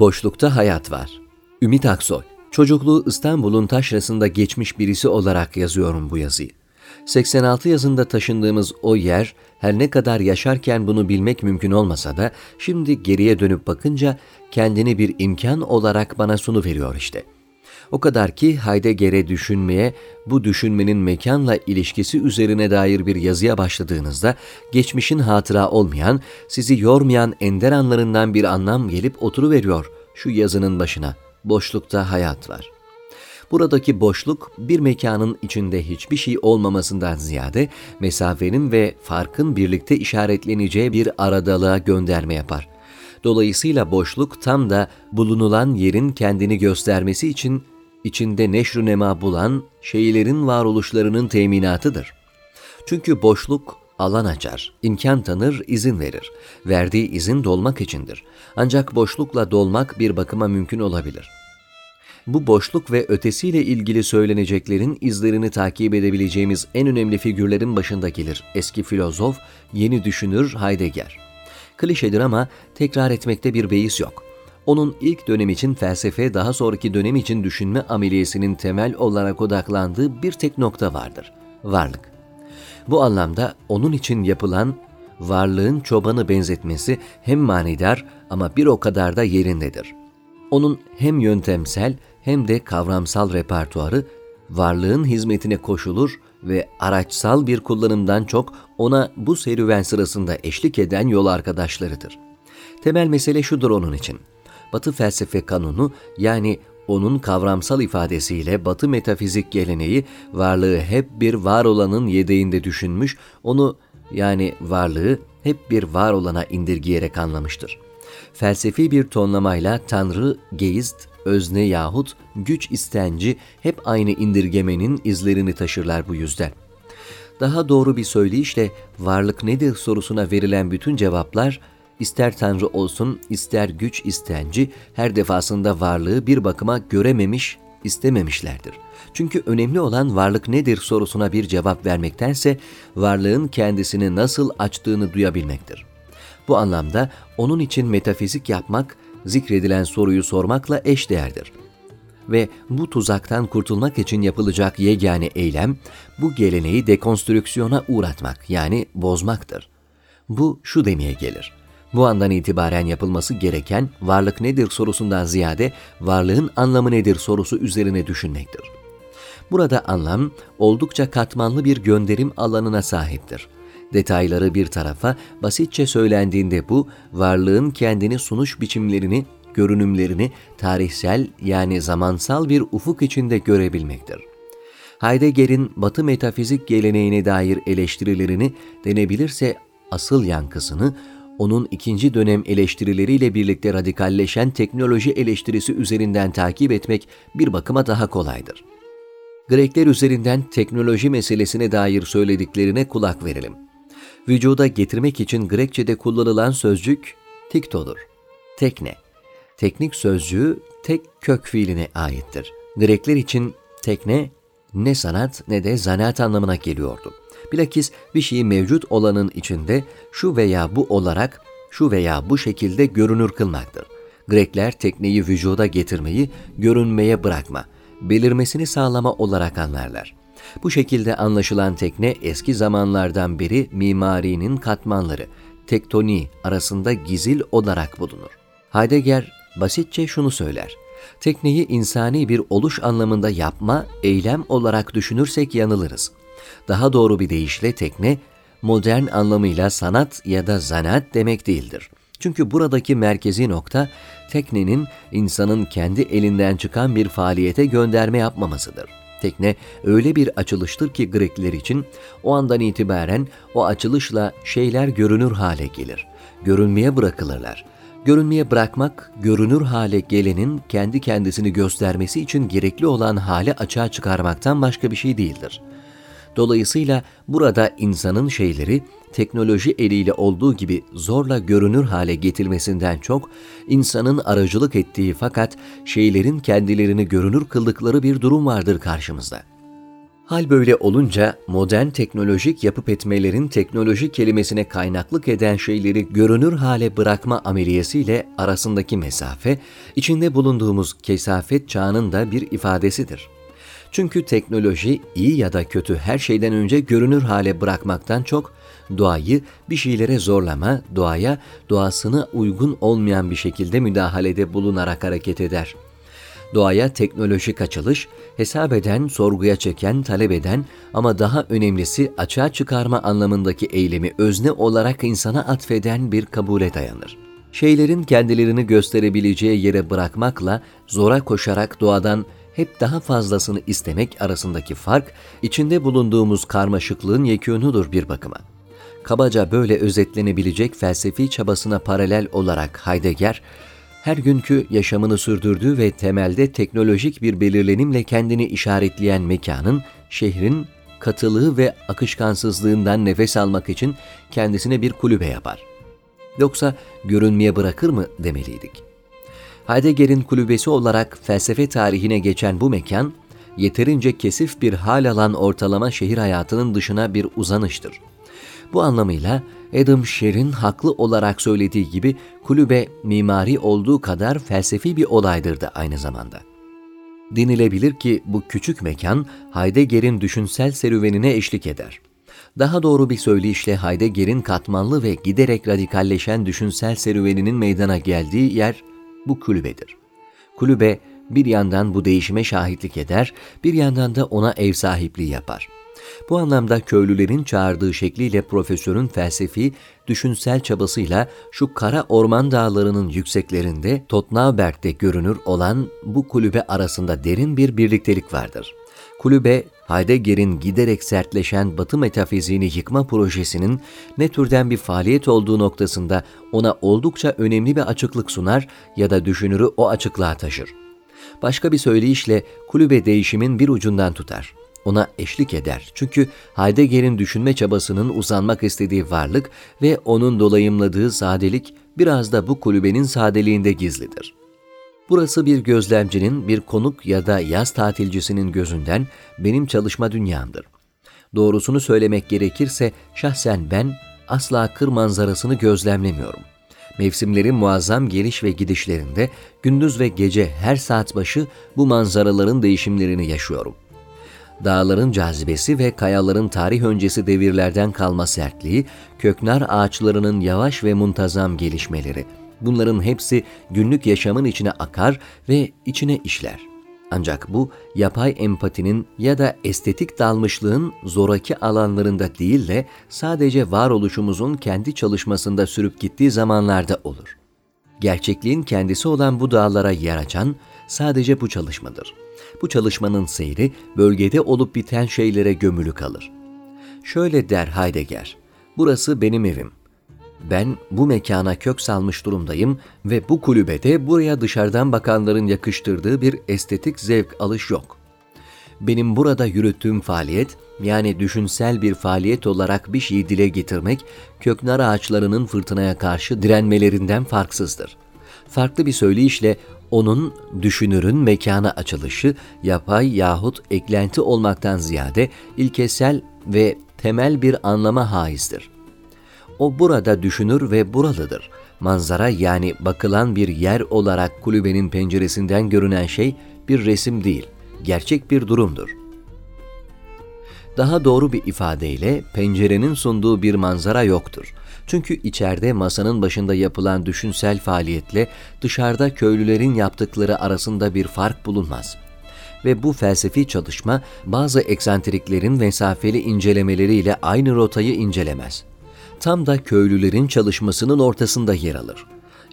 Boşlukta hayat var. Ümit Aksoy. Çocukluğu İstanbul'un taşrasında geçmiş birisi olarak yazıyorum bu yazıyı. 86 yazında taşındığımız o yer her ne kadar yaşarken bunu bilmek mümkün olmasa da şimdi geriye dönüp bakınca kendini bir imkan olarak bana sunu veriyor işte. O kadar ki Heidegger'e düşünmeye, bu düşünmenin mekanla ilişkisi üzerine dair bir yazıya başladığınızda geçmişin hatıra olmayan, sizi yormayan ender anlarından bir anlam gelip oturuveriyor şu yazının başına. Boşlukta hayat var.'' Buradaki boşluk bir mekanın içinde hiçbir şey olmamasından ziyade mesafenin ve farkın birlikte işaretleneceği bir aradalığa gönderme yapar. Dolayısıyla boşluk tam da bulunulan yerin kendini göstermesi için içinde neşrü nema bulan şeylerin varoluşlarının teminatıdır. Çünkü boşluk alan açar, imkan tanır, izin verir. Verdiği izin dolmak içindir. Ancak boşlukla dolmak bir bakıma mümkün olabilir.'' bu boşluk ve ötesiyle ilgili söyleneceklerin izlerini takip edebileceğimiz en önemli figürlerin başında gelir eski filozof, yeni düşünür Heidegger. Klişedir ama tekrar etmekte bir beis yok. Onun ilk dönem için felsefe, daha sonraki dönem için düşünme ameliyesinin temel olarak odaklandığı bir tek nokta vardır. Varlık. Bu anlamda onun için yapılan varlığın çobanı benzetmesi hem manidar ama bir o kadar da yerindedir. Onun hem yöntemsel hem de kavramsal repertuarı varlığın hizmetine koşulur ve araçsal bir kullanımdan çok ona bu serüven sırasında eşlik eden yol arkadaşlarıdır. Temel mesele şudur onun için. Batı felsefe kanunu yani onun kavramsal ifadesiyle Batı metafizik geleneği varlığı hep bir var olanın yedeğinde düşünmüş, onu yani varlığı hep bir var olana indirgeyerek anlamıştır. Felsefi bir tonlamayla Tanrı, Geist, özne yahut güç istenci hep aynı indirgemenin izlerini taşırlar bu yüzden. Daha doğru bir söyleyişle varlık nedir sorusuna verilen bütün cevaplar ister Tanrı olsun ister güç istenci her defasında varlığı bir bakıma görememiş, istememişlerdir. Çünkü önemli olan varlık nedir sorusuna bir cevap vermektense varlığın kendisini nasıl açtığını duyabilmektir. Bu anlamda onun için metafizik yapmak zikredilen soruyu sormakla eşdeğerdir. Ve bu tuzaktan kurtulmak için yapılacak yegane eylem, bu geleneği dekonstrüksiyona uğratmak yani bozmaktır. Bu şu demeye gelir. Bu andan itibaren yapılması gereken varlık nedir sorusundan ziyade varlığın anlamı nedir sorusu üzerine düşünmektir. Burada anlam oldukça katmanlı bir gönderim alanına sahiptir. Detayları bir tarafa, basitçe söylendiğinde bu, varlığın kendini sunuş biçimlerini, görünümlerini tarihsel yani zamansal bir ufuk içinde görebilmektir. Heidegger'in Batı metafizik geleneğine dair eleştirilerini denebilirse asıl yankısını onun ikinci dönem eleştirileriyle birlikte radikalleşen teknoloji eleştirisi üzerinden takip etmek bir bakıma daha kolaydır. Grekler üzerinden teknoloji meselesine dair söylediklerine kulak verelim vücuda getirmek için Grekçe'de kullanılan sözcük tiktodur. Tekne. Teknik sözcüğü tek kök fiiline aittir. Grekler için tekne ne sanat ne de zanaat anlamına geliyordu. Bilakis bir şeyi mevcut olanın içinde şu veya bu olarak, şu veya bu şekilde görünür kılmaktır. Grekler tekneyi vücuda getirmeyi, görünmeye bırakma, belirmesini sağlama olarak anlarlar. Bu şekilde anlaşılan tekne eski zamanlardan beri mimarinin katmanları, tektoni arasında gizil olarak bulunur. Heidegger basitçe şunu söyler. Tekneyi insani bir oluş anlamında yapma, eylem olarak düşünürsek yanılırız. Daha doğru bir deyişle tekne, modern anlamıyla sanat ya da zanaat demek değildir. Çünkü buradaki merkezi nokta teknenin insanın kendi elinden çıkan bir faaliyete gönderme yapmamasıdır. Tekne öyle bir açılıştır ki Grekler için o andan itibaren o açılışla şeyler görünür hale gelir. Görünmeye bırakılırlar. Görünmeye bırakmak, görünür hale gelenin kendi kendisini göstermesi için gerekli olan hale açığa çıkarmaktan başka bir şey değildir. Dolayısıyla burada insanın şeyleri teknoloji eliyle olduğu gibi zorla görünür hale getirmesinden çok, insanın aracılık ettiği fakat şeylerin kendilerini görünür kıldıkları bir durum vardır karşımızda. Hal böyle olunca modern teknolojik yapıp etmelerin teknoloji kelimesine kaynaklık eden şeyleri görünür hale bırakma ameliyesiyle arasındaki mesafe, içinde bulunduğumuz kesafet çağının da bir ifadesidir. Çünkü teknoloji iyi ya da kötü her şeyden önce görünür hale bırakmaktan çok doğayı bir şeylere zorlama, doğaya doğasına uygun olmayan bir şekilde müdahalede bulunarak hareket eder.'' doğaya teknolojik açılış, hesap eden, sorguya çeken, talep eden ama daha önemlisi açığa çıkarma anlamındaki eylemi özne olarak insana atfeden bir kabule dayanır. Şeylerin kendilerini gösterebileceği yere bırakmakla zora koşarak doğadan hep daha fazlasını istemek arasındaki fark, içinde bulunduğumuz karmaşıklığın yekûnudur bir bakıma. Kabaca böyle özetlenebilecek felsefi çabasına paralel olarak Heidegger, her günkü yaşamını sürdürdüğü ve temelde teknolojik bir belirlenimle kendini işaretleyen mekanın, şehrin katılığı ve akışkansızlığından nefes almak için kendisine bir kulübe yapar. Yoksa görünmeye bırakır mı demeliydik. Heidegger'in kulübesi olarak felsefe tarihine geçen bu mekan, yeterince kesif bir hal alan ortalama şehir hayatının dışına bir uzanıştır. Bu anlamıyla Adam Sher'in haklı olarak söylediği gibi kulübe mimari olduğu kadar felsefi bir olaydır da aynı zamanda. Denilebilir ki bu küçük mekan Heidegger'in düşünsel serüvenine eşlik eder. Daha doğru bir söyleyişle Heidegger'in katmanlı ve giderek radikalleşen düşünsel serüveninin meydana geldiği yer bu kulübedir. Kulübe bir yandan bu değişime şahitlik eder, bir yandan da ona ev sahipliği yapar.'' Bu anlamda köylülerin çağırdığı şekliyle profesörün felsefi, düşünsel çabasıyla şu kara orman dağlarının yükseklerinde Totnauberg'de görünür olan bu kulübe arasında derin bir birliktelik vardır. Kulübe, Heidegger'in giderek sertleşen batı metafiziğini yıkma projesinin ne türden bir faaliyet olduğu noktasında ona oldukça önemli bir açıklık sunar ya da düşünürü o açıklığa taşır. Başka bir söyleyişle kulübe değişimin bir ucundan tutar ona eşlik eder. Çünkü Heidegger'in düşünme çabasının uzanmak istediği varlık ve onun dolayımladığı sadelik biraz da bu kulübenin sadeliğinde gizlidir. Burası bir gözlemcinin, bir konuk ya da yaz tatilcisinin gözünden benim çalışma dünyamdır. Doğrusunu söylemek gerekirse şahsen ben asla kır manzarasını gözlemlemiyorum. Mevsimlerin muazzam geliş ve gidişlerinde gündüz ve gece her saat başı bu manzaraların değişimlerini yaşıyorum.'' dağların cazibesi ve kayaların tarih öncesi devirlerden kalma sertliği, köknar ağaçlarının yavaş ve muntazam gelişmeleri. Bunların hepsi günlük yaşamın içine akar ve içine işler. Ancak bu yapay empatinin ya da estetik dalmışlığın zoraki alanlarında değil de sadece varoluşumuzun kendi çalışmasında sürüp gittiği zamanlarda olur. Gerçekliğin kendisi olan bu dağlara yer açan sadece bu çalışmadır.'' Bu çalışmanın seyri bölgede olup biten şeylere gömülü kalır. Şöyle der Heidegger, burası benim evim. Ben bu mekana kök salmış durumdayım ve bu kulübede buraya dışarıdan bakanların yakıştırdığı bir estetik zevk alış yok. Benim burada yürüttüğüm faaliyet, yani düşünsel bir faaliyet olarak bir şeyi dile getirmek, köknar ağaçlarının fırtınaya karşı direnmelerinden farksızdır. Farklı bir söyleyişle onun düşünürün mekana açılışı yapay yahut eklenti olmaktan ziyade ilkesel ve temel bir anlama haizdir. O burada düşünür ve buralıdır. Manzara yani bakılan bir yer olarak kulübenin penceresinden görünen şey bir resim değil, gerçek bir durumdur. Daha doğru bir ifadeyle pencerenin sunduğu bir manzara yoktur. Çünkü içeride masanın başında yapılan düşünsel faaliyetle dışarıda köylülerin yaptıkları arasında bir fark bulunmaz. Ve bu felsefi çalışma bazı eksantriklerin mesafeli incelemeleriyle aynı rotayı incelemez. Tam da köylülerin çalışmasının ortasında yer alır.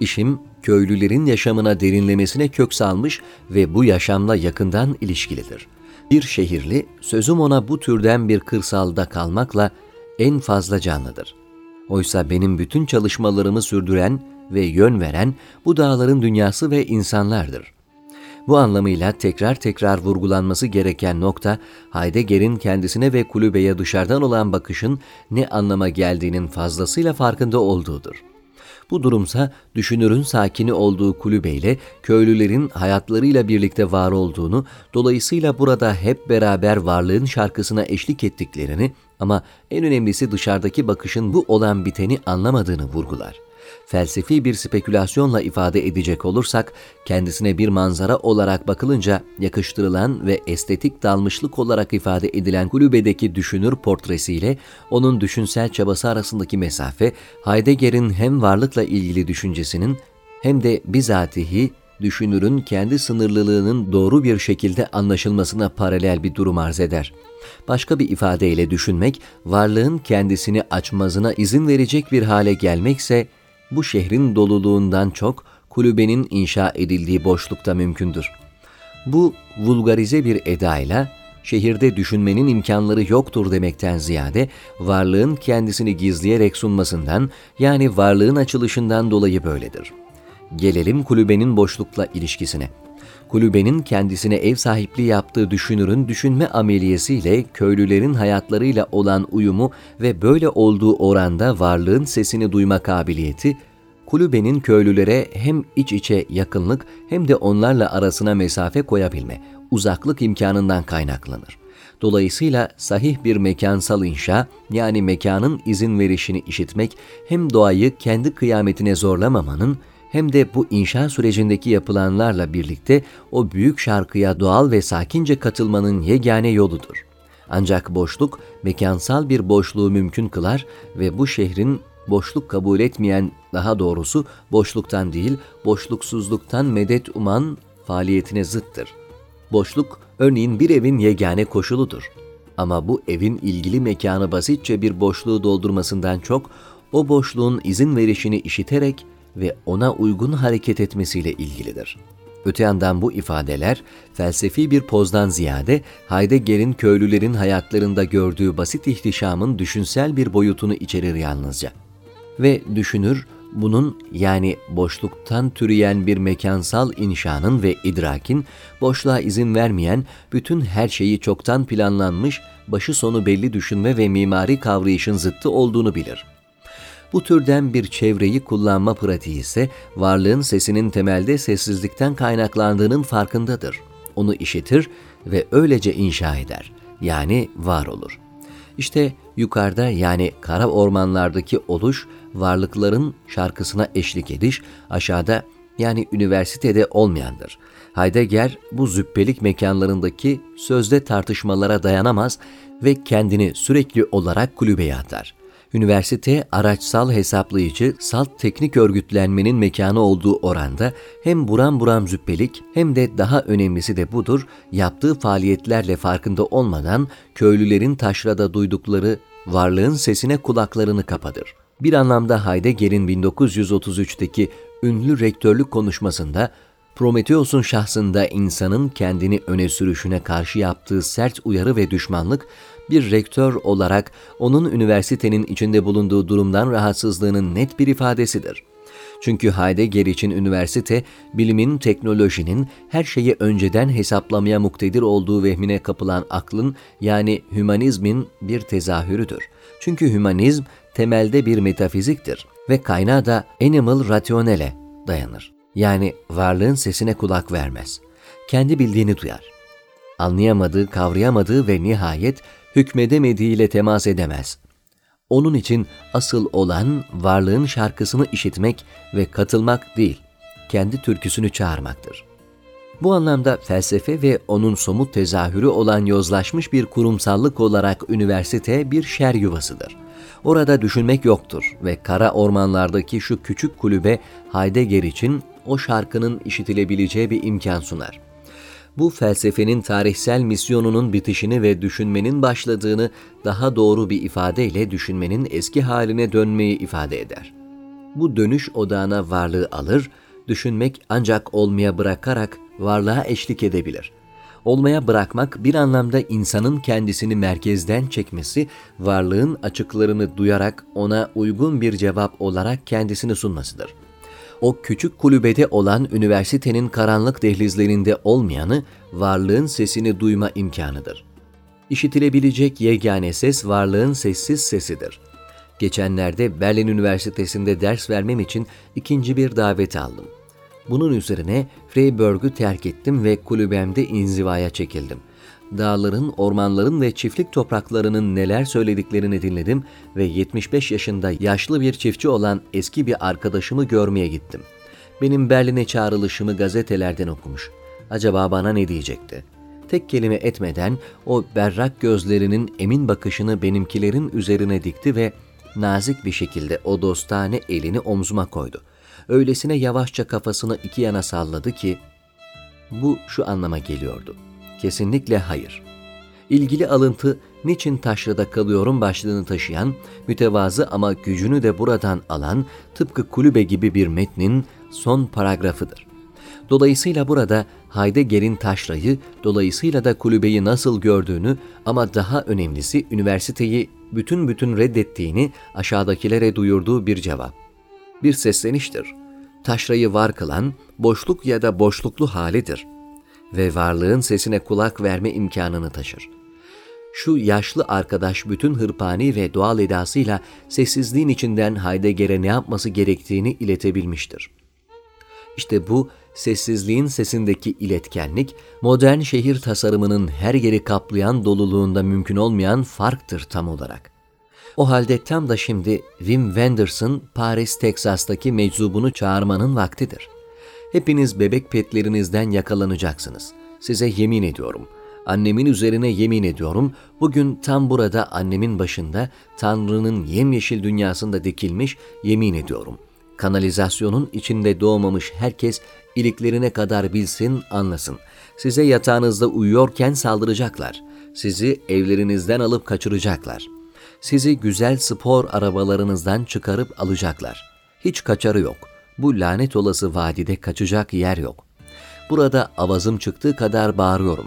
İşim köylülerin yaşamına derinlemesine kök salmış ve bu yaşamla yakından ilişkilidir. Bir şehirli, sözüm ona bu türden bir kırsalda kalmakla en fazla canlıdır.'' Oysa benim bütün çalışmalarımı sürdüren ve yön veren bu dağların dünyası ve insanlardır. Bu anlamıyla tekrar tekrar vurgulanması gereken nokta Heidegger'in kendisine ve kulübeye dışarıdan olan bakışın ne anlama geldiğinin fazlasıyla farkında olduğudur. Bu durumsa düşünürün sakini olduğu kulübeyle köylülerin hayatlarıyla birlikte var olduğunu, dolayısıyla burada hep beraber varlığın şarkısına eşlik ettiklerini ama en önemlisi dışarıdaki bakışın bu olan biteni anlamadığını vurgular felsefi bir spekülasyonla ifade edecek olursak, kendisine bir manzara olarak bakılınca yakıştırılan ve estetik dalmışlık olarak ifade edilen kulübedeki düşünür portresiyle onun düşünsel çabası arasındaki mesafe, Heidegger'in hem varlıkla ilgili düşüncesinin hem de bizatihi düşünürün kendi sınırlılığının doğru bir şekilde anlaşılmasına paralel bir durum arz eder. Başka bir ifadeyle düşünmek, varlığın kendisini açmazına izin verecek bir hale gelmekse, bu şehrin doluluğundan çok kulübenin inşa edildiği boşlukta mümkündür. Bu vulgarize bir edayla şehirde düşünmenin imkanları yoktur demekten ziyade varlığın kendisini gizleyerek sunmasından yani varlığın açılışından dolayı böyledir. Gelelim kulübenin boşlukla ilişkisine. Kulübenin kendisine ev sahipliği yaptığı düşünürün düşünme ameliyesiyle köylülerin hayatlarıyla olan uyumu ve böyle olduğu oranda varlığın sesini duyma kabiliyeti, kulübenin köylülere hem iç içe yakınlık hem de onlarla arasına mesafe koyabilme, uzaklık imkanından kaynaklanır. Dolayısıyla sahih bir mekansal inşa yani mekanın izin verişini işitmek hem doğayı kendi kıyametine zorlamamanın hem de bu inşa sürecindeki yapılanlarla birlikte o büyük şarkıya doğal ve sakince katılmanın yegane yoludur. Ancak boşluk mekansal bir boşluğu mümkün kılar ve bu şehrin boşluk kabul etmeyen, daha doğrusu boşluktan değil, boşluksuzluktan medet uman faaliyetine zıttır. Boşluk, örneğin bir evin yegane koşuludur. Ama bu evin ilgili mekanı basitçe bir boşluğu doldurmasından çok, o boşluğun izin verişini işiterek ve ona uygun hareket etmesiyle ilgilidir. Öte yandan bu ifadeler felsefi bir pozdan ziyade Heidegger'in köylülerin hayatlarında gördüğü basit ihtişamın düşünsel bir boyutunu içerir yalnızca. Ve düşünür bunun yani boşluktan türeyen bir mekansal inşanın ve idrakin boşluğa izin vermeyen bütün her şeyi çoktan planlanmış, başı sonu belli düşünme ve mimari kavrayışın zıttı olduğunu bilir.'' Bu türden bir çevreyi kullanma pratiği ise varlığın sesinin temelde sessizlikten kaynaklandığının farkındadır. Onu işitir ve öylece inşa eder. Yani var olur. İşte yukarıda yani kara ormanlardaki oluş, varlıkların şarkısına eşlik ediş, aşağıda yani üniversitede olmayandır. Heidegger bu züppelik mekanlarındaki sözde tartışmalara dayanamaz ve kendini sürekli olarak kulübeye atar. Üniversite araçsal hesaplayıcı, salt teknik örgütlenmenin mekanı olduğu oranda hem buram buram züppelik hem de daha önemlisi de budur, yaptığı faaliyetlerle farkında olmadan köylülerin taşrada duydukları varlığın sesine kulaklarını kapatır. Bir anlamda Heidegger'in 1933'teki ünlü rektörlük konuşmasında Prometheus'un şahsında insanın kendini öne sürüşüne karşı yaptığı sert uyarı ve düşmanlık bir rektör olarak onun üniversitenin içinde bulunduğu durumdan rahatsızlığının net bir ifadesidir. Çünkü Heidegger için üniversite, bilimin, teknolojinin her şeyi önceden hesaplamaya muktedir olduğu vehmine kapılan aklın yani hümanizmin bir tezahürüdür. Çünkü hümanizm temelde bir metafiziktir ve kaynağı da animal rationale dayanır. Yani varlığın sesine kulak vermez. Kendi bildiğini duyar. Anlayamadığı, kavrayamadığı ve nihayet hükmedemediğiyle temas edemez. Onun için asıl olan varlığın şarkısını işitmek ve katılmak değil, kendi türküsünü çağırmaktır. Bu anlamda felsefe ve onun somut tezahürü olan yozlaşmış bir kurumsallık olarak üniversite bir şer yuvasıdır. Orada düşünmek yoktur ve kara ormanlardaki şu küçük kulübe Heidegger için o şarkının işitilebileceği bir imkan sunar bu felsefenin tarihsel misyonunun bitişini ve düşünmenin başladığını daha doğru bir ifadeyle düşünmenin eski haline dönmeyi ifade eder. Bu dönüş odağına varlığı alır, düşünmek ancak olmaya bırakarak varlığa eşlik edebilir. Olmaya bırakmak bir anlamda insanın kendisini merkezden çekmesi, varlığın açıklarını duyarak ona uygun bir cevap olarak kendisini sunmasıdır.'' O küçük kulübede olan üniversitenin karanlık dehlizlerinde olmayanı varlığın sesini duyma imkanıdır. İşitilebilecek yegane ses varlığın sessiz sesidir. Geçenlerde Berlin Üniversitesi'nde ders vermem için ikinci bir davet aldım. Bunun üzerine Freiburg'u terk ettim ve kulübemde inzivaya çekildim. Dağların, ormanların ve çiftlik topraklarının neler söylediklerini dinledim ve 75 yaşında yaşlı bir çiftçi olan eski bir arkadaşımı görmeye gittim. Benim Berlin'e çağrılışımı gazetelerden okumuş. Acaba bana ne diyecekti? Tek kelime etmeden o berrak gözlerinin emin bakışını benimkilerin üzerine dikti ve nazik bir şekilde o dostane elini omzuma koydu. Öylesine yavaşça kafasını iki yana salladı ki bu şu anlama geliyordu. Kesinlikle hayır. İlgili alıntı niçin taşrada kalıyorum başlığını taşıyan, mütevazı ama gücünü de buradan alan tıpkı kulübe gibi bir metnin son paragrafıdır. Dolayısıyla burada Heidegger'in taşrayı, dolayısıyla da kulübeyi nasıl gördüğünü ama daha önemlisi üniversiteyi bütün bütün reddettiğini aşağıdakilere duyurduğu bir cevap. Bir sesleniştir. Taşrayı var kılan boşluk ya da boşluklu halidir ve varlığın sesine kulak verme imkanını taşır. Şu yaşlı arkadaş bütün hırpani ve doğal edasıyla sessizliğin içinden Heidegger'e ne yapması gerektiğini iletebilmiştir. İşte bu sessizliğin sesindeki iletkenlik, modern şehir tasarımının her yeri kaplayan doluluğunda mümkün olmayan farktır tam olarak. O halde tam da şimdi Wim Wenders'ın Paris, Teksas'taki meczubunu çağırmanın vaktidir. Hepiniz bebek petlerinizden yakalanacaksınız. Size yemin ediyorum. Annemin üzerine yemin ediyorum. Bugün tam burada annemin başında Tanrı'nın yemyeşil dünyasında dikilmiş yemin ediyorum. Kanalizasyonun içinde doğmamış herkes iliklerine kadar bilsin, anlasın. Size yatağınızda uyuyorken saldıracaklar. Sizi evlerinizden alıp kaçıracaklar. Sizi güzel spor arabalarınızdan çıkarıp alacaklar. Hiç kaçarı yok. Bu lanet olası vadide kaçacak yer yok. Burada avazım çıktığı kadar bağırıyorum.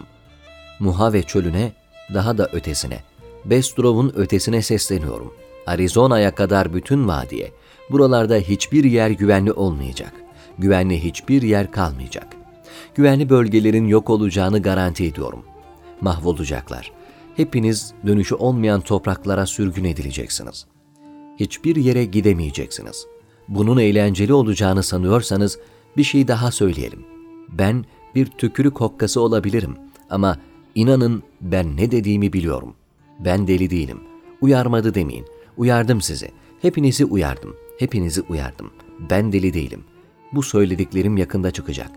Muhave çölüne, daha da ötesine. Bestrov'un ötesine sesleniyorum. Arizona'ya kadar bütün vadiye. Buralarda hiçbir yer güvenli olmayacak. Güvenli hiçbir yer kalmayacak. Güvenli bölgelerin yok olacağını garanti ediyorum. Mahvolacaklar. Hepiniz dönüşü olmayan topraklara sürgün edileceksiniz. Hiçbir yere gidemeyeceksiniz. Bunun eğlenceli olacağını sanıyorsanız bir şey daha söyleyelim. Ben bir tükürük hokkası olabilirim ama inanın ben ne dediğimi biliyorum. Ben deli değilim. Uyarmadı demeyin. Uyardım sizi. Hepinizi uyardım. Hepinizi uyardım. Ben deli değilim. Bu söylediklerim yakında çıkacak.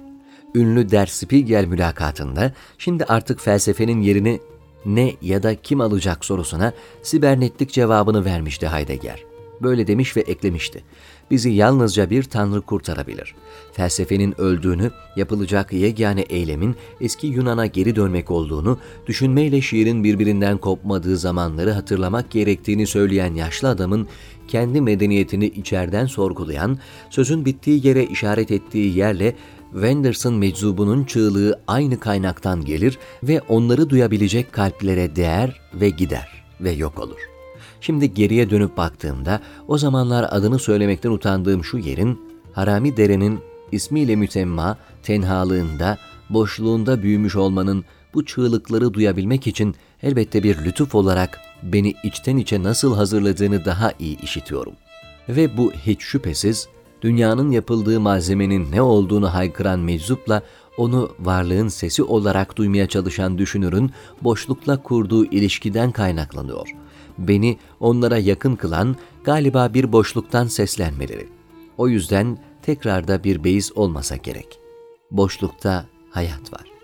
Ünlü Der Spiegel mülakatında şimdi artık felsefenin yerini ne ya da kim alacak sorusuna sibernetlik cevabını vermişti Heidegger. Böyle demiş ve eklemişti. Bizi yalnızca bir tanrı kurtarabilir. Felsefenin öldüğünü, yapılacak yegane eylemin eski Yunan'a geri dönmek olduğunu, düşünmeyle şiirin birbirinden kopmadığı zamanları hatırlamak gerektiğini söyleyen yaşlı adamın kendi medeniyetini içerden sorgulayan, sözün bittiği yere işaret ettiği yerle Wenders'ın meczubunun çığlığı aynı kaynaktan gelir ve onları duyabilecek kalplere değer ve gider ve yok olur. Şimdi geriye dönüp baktığımda o zamanlar adını söylemekten utandığım şu yerin Harami Dere'nin ismiyle mütemma tenhalığında, boşluğunda büyümüş olmanın bu çığlıkları duyabilmek için elbette bir lütuf olarak beni içten içe nasıl hazırladığını daha iyi işitiyorum. Ve bu hiç şüphesiz dünyanın yapıldığı malzemenin ne olduğunu haykıran meczupla onu varlığın sesi olarak duymaya çalışan düşünürün boşlukla kurduğu ilişkiden kaynaklanıyor. Beni onlara yakın kılan galiba bir boşluktan seslenmeleri. O yüzden tekrarda bir beyiz olmasa gerek. Boşlukta hayat var.